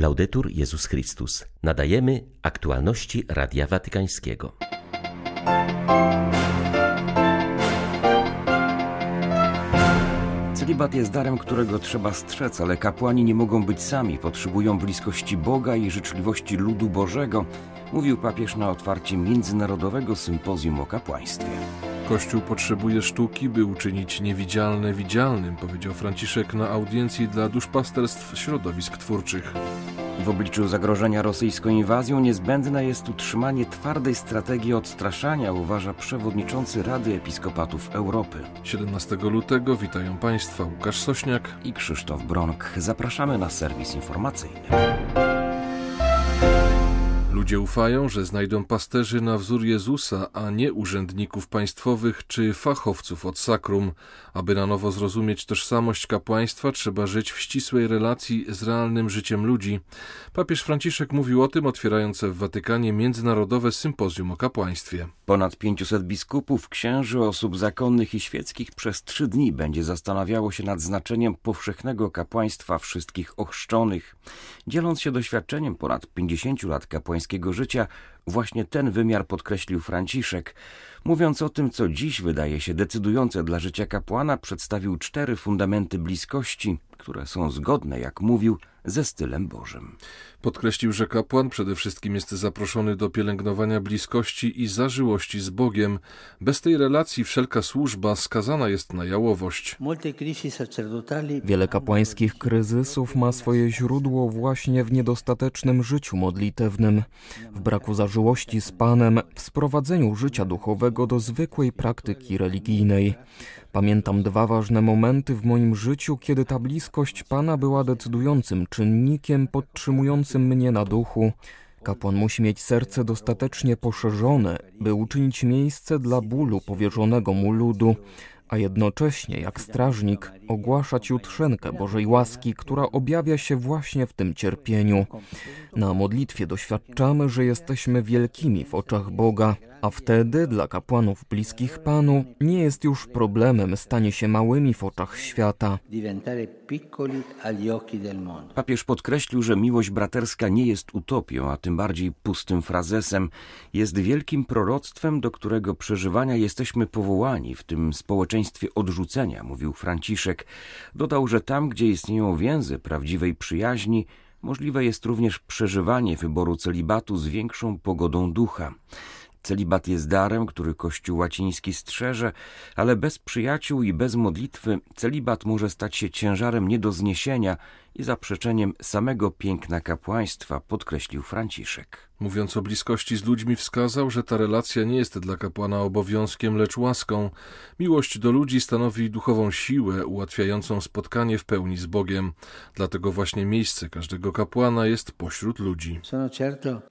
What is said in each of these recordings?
Laudetur Jezus Chrystus. Nadajemy aktualności Radia Watykańskiego. Celibat jest darem, którego trzeba strzec, ale kapłani nie mogą być sami, potrzebują bliskości Boga i życzliwości ludu Bożego, mówił papież na otwarcie Międzynarodowego Sympozjum o Kapłaństwie. Kościół potrzebuje sztuki, by uczynić niewidzialne widzialnym, powiedział Franciszek na audiencji dla duszpasterstw środowisk twórczych. W obliczu zagrożenia rosyjską inwazją niezbędne jest utrzymanie twardej strategii odstraszania, uważa przewodniczący Rady Episkopatów Europy. 17 lutego witają Państwa Łukasz Sośniak i Krzysztof Bronk. Zapraszamy na serwis informacyjny. Ludzie ufają, że znajdą pasterzy na wzór Jezusa, a nie urzędników państwowych czy fachowców od sakrum. Aby na nowo zrozumieć tożsamość kapłaństwa, trzeba żyć w ścisłej relacji z realnym życiem ludzi. Papież Franciszek mówił o tym, otwierając w Watykanie międzynarodowe sympozjum o kapłaństwie. Ponad 500 biskupów, księży, osób zakonnych i świeckich przez trzy dni będzie zastanawiało się nad znaczeniem powszechnego kapłaństwa wszystkich ochrzczonych. Dzieląc się doświadczeniem ponad 50 lat kapłańskiego życia, właśnie ten wymiar podkreślił Franciszek. Mówiąc o tym, co dziś wydaje się decydujące dla życia kapłana, przedstawił cztery fundamenty bliskości, które są zgodne, jak mówił, ze stylem Bożym. Podkreślił, że kapłan przede wszystkim jest zaproszony do pielęgnowania bliskości i zażyłości z Bogiem. Bez tej relacji wszelka służba skazana jest na jałowość. Wiele kapłańskich kryzysów ma swoje źródło właśnie w niedostatecznym życiu modlitewnym, w braku zażyłości z Panem, w sprowadzeniu życia duchowego do zwykłej praktyki religijnej. Pamiętam dwa ważne momenty w moim życiu, kiedy ta bliskość Pana była decydującym czynnikiem podtrzymującym mnie na duchu. Kapłan musi mieć serce dostatecznie poszerzone, by uczynić miejsce dla bólu powierzonego mu ludu, a jednocześnie, jak strażnik, ogłaszać jutrzenkę Bożej łaski, która objawia się właśnie w tym cierpieniu. Na modlitwie doświadczamy, że jesteśmy wielkimi w oczach Boga, a wtedy dla kapłanów bliskich Panu nie jest już problemem stanie się małymi w oczach świata. Papież podkreślił, że miłość braterska nie jest utopią, a tym bardziej pustym frazesem. Jest wielkim proroctwem, do którego przeżywania jesteśmy powołani w tym społeczeństwie odrzucenia, mówił Franciszek. Dodał, że tam, gdzie istnieją więzy prawdziwej przyjaźni, możliwe jest również przeżywanie wyboru celibatu z większą pogodą ducha. Celibat jest darem, który Kościół łaciński strzeże, ale bez przyjaciół i bez modlitwy celibat może stać się ciężarem nie do zniesienia i zaprzeczeniem samego piękna kapłaństwa, podkreślił Franciszek. Mówiąc o bliskości z ludźmi, wskazał, że ta relacja nie jest dla kapłana obowiązkiem, lecz łaską. Miłość do ludzi stanowi duchową siłę ułatwiającą spotkanie w pełni z Bogiem. Dlatego właśnie miejsce każdego kapłana jest pośród ludzi.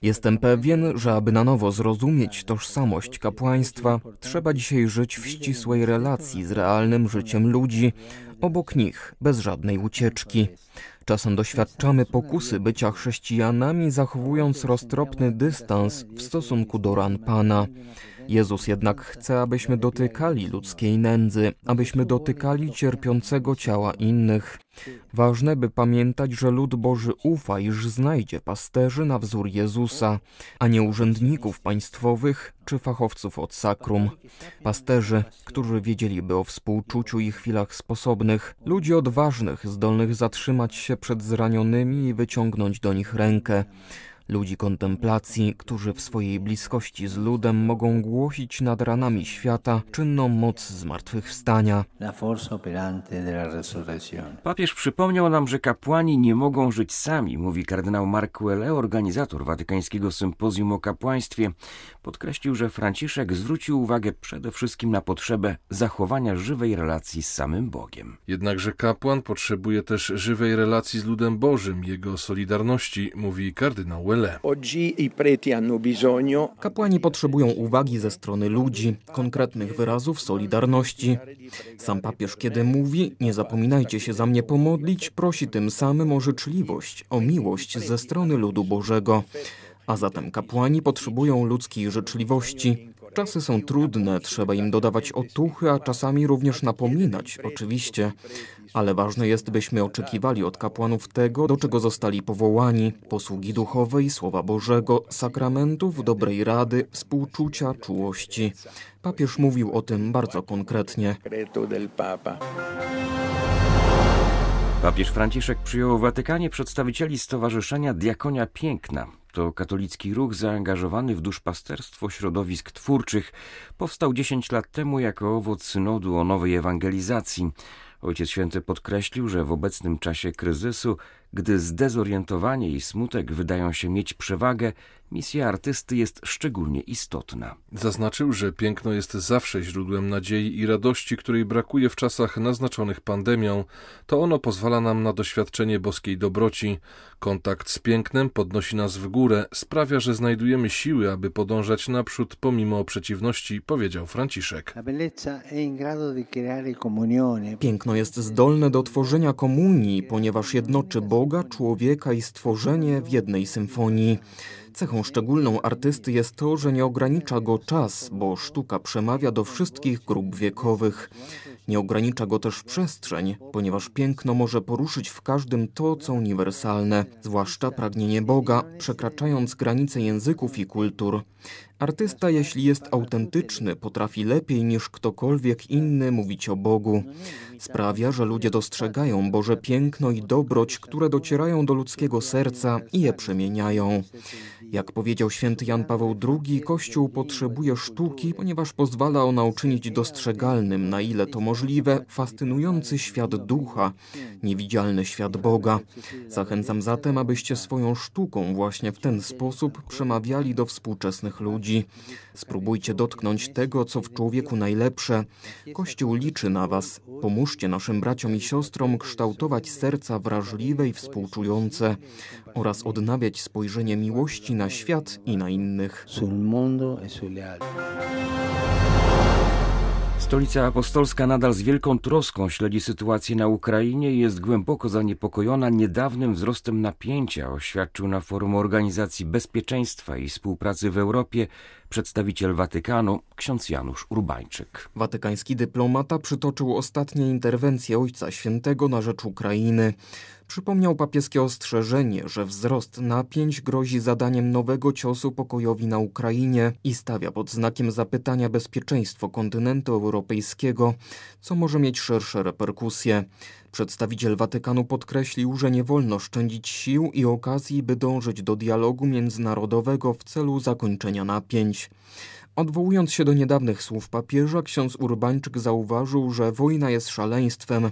Jestem pewien, że aby na nowo zrozumieć tożsamość kapłaństwa, trzeba dzisiaj żyć w ścisłej relacji z realnym życiem ludzi, obok nich, bez żadnej ucieczki. Czasem doświadczamy pokusy bycia chrześcijanami, zachowując roztropny dystans w stosunku do ran Pana. Jezus jednak chce, abyśmy dotykali ludzkiej nędzy, abyśmy dotykali cierpiącego ciała innych. Ważne, by pamiętać, że lud Boży ufa, iż znajdzie pasterzy na wzór Jezusa, a nie urzędników państwowych czy fachowców od sakrum. Pasterzy, którzy wiedzieliby o współczuciu i chwilach sposobnych, ludzi odważnych, zdolnych zatrzymać się przed zranionymi i wyciągnąć do nich rękę ludzi kontemplacji, którzy w swojej bliskości z ludem mogą głosić nad ranami świata czynną moc zmartwychwstania. Papież przypomniał nam, że kapłani nie mogą żyć sami, mówi kardynał Mark Welle, organizator watykańskiego sympozjum o kapłaństwie. Podkreślił, że Franciszek zwrócił uwagę przede wszystkim na potrzebę zachowania żywej relacji z samym Bogiem. Jednakże kapłan potrzebuje też żywej relacji z ludem Bożym, jego solidarności, mówi kardynał Welle. Kapłani potrzebują uwagi ze strony ludzi, konkretnych wyrazów solidarności. Sam papież, kiedy mówi, nie zapominajcie się za mnie pomodlić, prosi tym samym o życzliwość, o miłość ze strony ludu Bożego. A zatem kapłani potrzebują ludzkiej życzliwości, Czasy są trudne, trzeba im dodawać otuchy, a czasami również napominać, oczywiście. Ale ważne jest, byśmy oczekiwali od kapłanów tego, do czego zostali powołani: posługi duchowej, słowa Bożego, sakramentów, dobrej rady, współczucia, czułości. Papież mówił o tym bardzo konkretnie. Papież Franciszek przyjął w Watykanie przedstawicieli Stowarzyszenia Diakonia Piękna. To katolicki ruch zaangażowany w duszpasterstwo środowisk twórczych. Powstał 10 lat temu jako owoc synodu o nowej ewangelizacji. Ojciec Święty podkreślił, że w obecnym czasie kryzysu, gdy zdezorientowanie i smutek wydają się mieć przewagę, misja artysty jest szczególnie istotna. Zaznaczył, że piękno jest zawsze źródłem nadziei i radości, której brakuje w czasach naznaczonych pandemią. To ono pozwala nam na doświadczenie boskiej dobroci. Kontakt z pięknem podnosi nas w górę, sprawia, że znajdujemy siły, aby podążać naprzód pomimo przeciwności, powiedział Franciszek. Piękno jest zdolne do tworzenia komunii, ponieważ jednoczy Boga, człowieka i stworzenie w jednej symfonii. Cechą szczególną artysty jest to, że nie ogranicza go czas, bo sztuka przemawia do wszystkich grup wiekowych. Nie ogranicza go też przestrzeń, ponieważ piękno może poruszyć w każdym to, co uniwersalne, zwłaszcza pragnienie Boga, przekraczając granice języków i kultur. Artysta, jeśli jest autentyczny, potrafi lepiej niż ktokolwiek inny mówić o Bogu. Sprawia, że ludzie dostrzegają Boże piękno i dobroć, które docierają do ludzkiego serca i je przemieniają. Jak powiedział święty Jan Paweł II, Kościół potrzebuje sztuki, ponieważ pozwala ona uczynić dostrzegalnym, na ile to możliwe, fascynujący świat ducha, niewidzialny świat Boga. Zachęcam zatem, abyście swoją sztuką właśnie w ten sposób przemawiali do współczesnych ludzi. Spróbujcie dotknąć tego, co w człowieku najlepsze. Kościół liczy na Was. Pomóżcie naszym braciom i siostrom kształtować serca wrażliwe i współczujące oraz odnawiać spojrzenie miłości na świat i na innych. E Stolica Apostolska nadal z wielką troską śledzi sytuację na Ukrainie i jest głęboko zaniepokojona niedawnym wzrostem napięcia, oświadczył na forum Organizacji Bezpieczeństwa i Współpracy w Europie przedstawiciel Watykanu, ksiądz Janusz Urbańczyk. Watykański dyplomata przytoczył ostatnie interwencje Ojca Świętego na rzecz Ukrainy. Przypomniał papieskie ostrzeżenie, że wzrost napięć grozi zadaniem nowego ciosu pokojowi na Ukrainie i stawia pod znakiem zapytania bezpieczeństwo kontynentu europejskiego, co może mieć szersze reperkusje. Przedstawiciel Watykanu podkreślił, że nie wolno szczędzić sił i okazji, by dążyć do dialogu międzynarodowego w celu zakończenia napięć. Odwołując się do niedawnych słów papieża, ksiądz Urbańczyk zauważył, że wojna jest szaleństwem,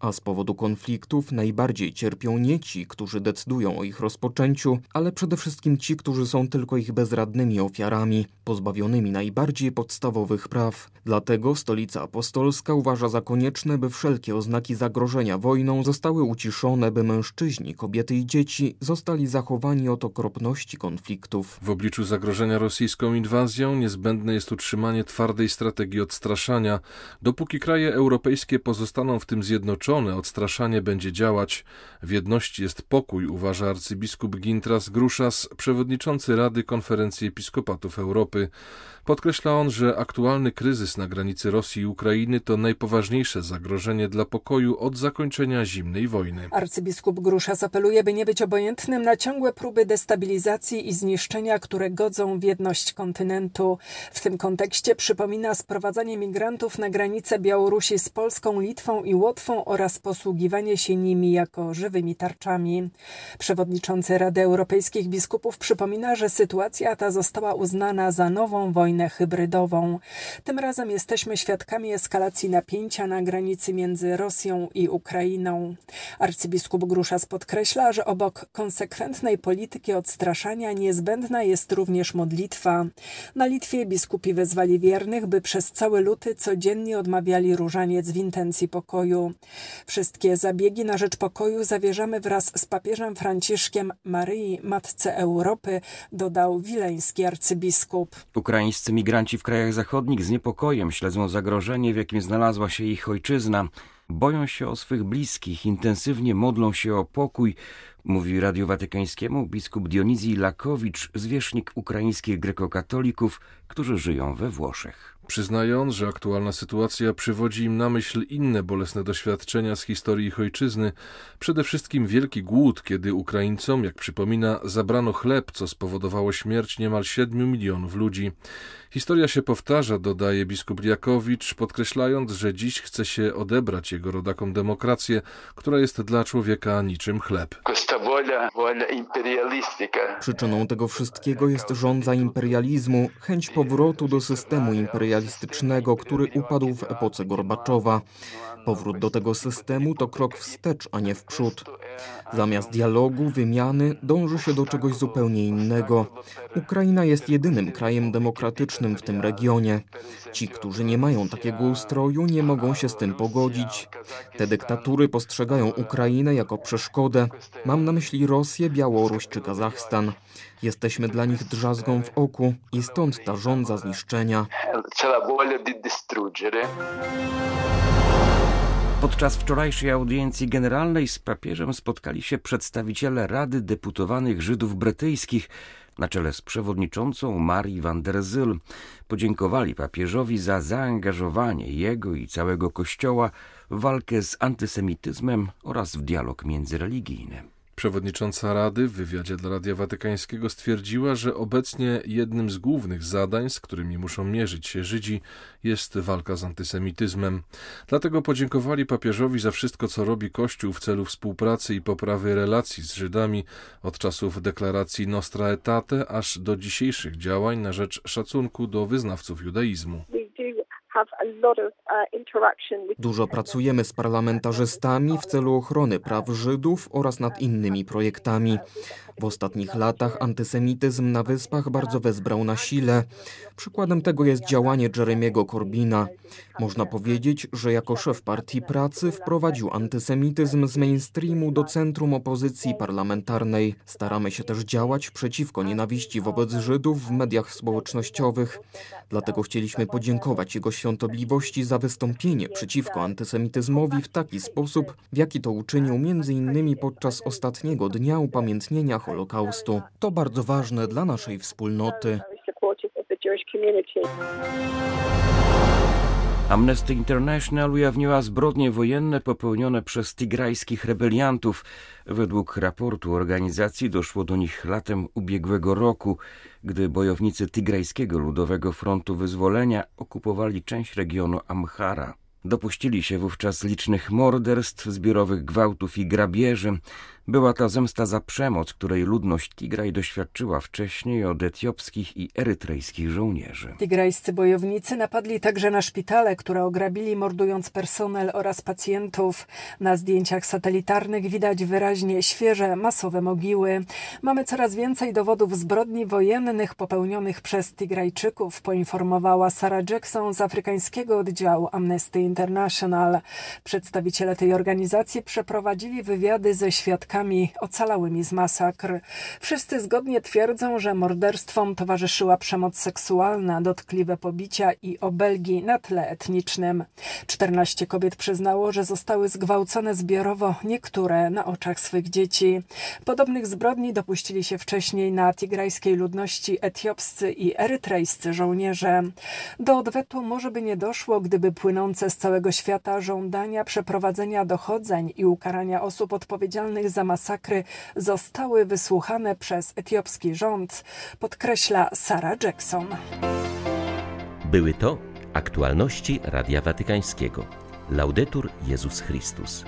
a z powodu konfliktów najbardziej cierpią nie ci, którzy decydują o ich rozpoczęciu, ale przede wszystkim ci, którzy są tylko ich bezradnymi ofiarami, pozbawionymi najbardziej podstawowych praw. Dlatego Stolica Apostolska uważa za konieczne, by wszelkie oznaki zagrożenia wojną zostały uciszone, by mężczyźni, kobiety i dzieci zostali zachowani od okropności konfliktów. W obliczu zagrożenia rosyjską inwazją niezbędne jest utrzymanie twardej strategii odstraszania. Dopóki kraje europejskie pozostaną w tym zjednoczone, odstraszanie będzie działać. W jedności jest pokój, uważa arcybiskup Gintras Gruszas, przewodniczący Rady Konferencji Episkopatów Europy. Podkreśla on, że aktualny kryzys na granicy Rosji i Ukrainy to najpoważniejsze zagrożenie dla pokoju od zakończenia zimnej wojny. Arcybiskup Gruszas apeluje, by nie być obojętnym na ciągłe próby destabilizacji i zniszczenia, które godzą w jedność kontynentu. W tym kontekście przypomina sprowadzanie migrantów na granicę Białorusi z Polską, Litwą i Łotwą oraz posługiwanie się nimi jako żywymi tarczami. Przewodniczący Rady Europejskich Biskupów przypomina, że sytuacja ta została uznana za nową wojnę hybrydową. Tym razem jesteśmy świadkami eskalacji napięcia na granicy między Rosją i Ukrainą. Arcybiskup Gruszas podkreśla, że obok konsekwentnej polityki odstraszania niezbędna jest również modlitwa. Na Litwie biskupi wezwali wiernych, by przez cały luty codziennie odmawiali różaniec w intencji pokoju. Wszystkie zabiegi na rzecz pokoju zawierzamy wraz z papieżem Franciszkiem Maryi, Matce Europy, dodał wileński arcybiskup. Ukraińscy migranci w krajach zachodnich z niepokojem śledzą zagrożenie, w jakim znalazła się ich ojczyzna. Boją się o swych bliskich, intensywnie modlą się o pokój, Mówi Radiu Watykańskiemu biskup Dionizji Lakowicz, zwierzchnik ukraińskich grekokatolików, którzy żyją we Włoszech. Przyznają, że aktualna sytuacja przywodzi im na myśl inne bolesne doświadczenia z historii ich ojczyzny, przede wszystkim wielki głód, kiedy Ukraińcom, jak przypomina, zabrano chleb, co spowodowało śmierć niemal 7 milionów ludzi. Historia się powtarza, dodaje biskup Jakowicz, podkreślając, że dziś chce się odebrać jego rodakom demokrację, która jest dla człowieka niczym chleb. Przyczyną tego wszystkiego jest rządza imperializmu, chęć powrotu do systemu imperialistycznego, który upadł w epoce Gorbaczowa. Powrót do tego systemu to krok wstecz, a nie w przód. Zamiast dialogu, wymiany, dąży się do czegoś zupełnie innego. Ukraina jest jedynym krajem demokratycznym w tym regionie. Ci, którzy nie mają takiego ustroju, nie mogą się z tym pogodzić. Te dyktatury postrzegają Ukrainę jako przeszkodę. Mam na myśli Rosję, Białoruś czy Kazachstan. Jesteśmy dla nich drzazgą w oku i stąd ta żądza zniszczenia. Podczas wczorajszej audiencji generalnej z papieżem spotkali się przedstawiciele Rady Deputowanych Żydów Brytyjskich na czele z przewodniczącą Marii van der Zyl. Podziękowali papieżowi za zaangażowanie jego i całego Kościoła w walkę z antysemityzmem oraz w dialog międzyreligijny. Przewodnicząca Rady w wywiadzie dla Radia Watykańskiego stwierdziła, że obecnie jednym z głównych zadań, z którymi muszą mierzyć się Żydzi, jest walka z antysemityzmem. Dlatego podziękowali papieżowi za wszystko, co robi Kościół w celu współpracy i poprawy relacji z Żydami od czasów deklaracji Nostra Aetate aż do dzisiejszych działań na rzecz szacunku do wyznawców judaizmu. Uh, Dużo pracujemy z parlamentarzystami w celu ochrony praw Żydów oraz nad innymi projektami. W ostatnich latach antysemityzm na Wyspach bardzo wezbrał na sile. Przykładem tego jest działanie Jeremiego Corbina. Można powiedzieć, że jako szef partii pracy wprowadził antysemityzm z mainstreamu do centrum opozycji parlamentarnej. Staramy się też działać przeciwko nienawiści wobec Żydów w mediach społecznościowych. Dlatego chcieliśmy podziękować jego świątobliwości za wystąpienie przeciwko antysemityzmowi w taki sposób, w jaki to uczynił m.in. podczas ostatniego dnia upamiętnienia Holokaustu. To bardzo ważne dla naszej wspólnoty. Amnesty International ujawniła zbrodnie wojenne popełnione przez tigrajskich rebeliantów. Według raportu organizacji doszło do nich latem ubiegłego roku, gdy bojownicy Tigrajskiego Ludowego Frontu Wyzwolenia okupowali część regionu Amhara. Dopuścili się wówczas licznych morderstw, zbiorowych gwałtów i grabieży. Była to zemsta za przemoc, której ludność Tigraj doświadczyła wcześniej od etiopskich i erytrejskich żołnierzy. Tigrajscy bojownicy napadli także na szpitale, które ograbili, mordując personel oraz pacjentów. Na zdjęciach satelitarnych widać wyraźnie świeże, masowe mogiły. Mamy coraz więcej dowodów zbrodni wojennych popełnionych przez Tigrajczyków, poinformowała Sarah Jackson z afrykańskiego oddziału Amnesty International. Przedstawiciele tej organizacji przeprowadzili wywiady ze świadkami ocalałymi z masakr. Wszyscy zgodnie twierdzą, że morderstwom towarzyszyła przemoc seksualna, dotkliwe pobicia i obelgi na tle etnicznym. 14 kobiet przyznało, że zostały zgwałcone zbiorowo, niektóre na oczach swych dzieci. Podobnych zbrodni dopuścili się wcześniej na tigrajskiej ludności etiopscy i erytrejscy żołnierze. Do odwetu może by nie doszło, gdyby płynące z całego świata żądania przeprowadzenia dochodzeń i ukarania osób odpowiedzialnych za masakry zostały wysłuchane przez etiopski rząd, podkreśla Sarah Jackson. Były to aktualności Radia Watykańskiego. Laudetur Jezus Chrystus.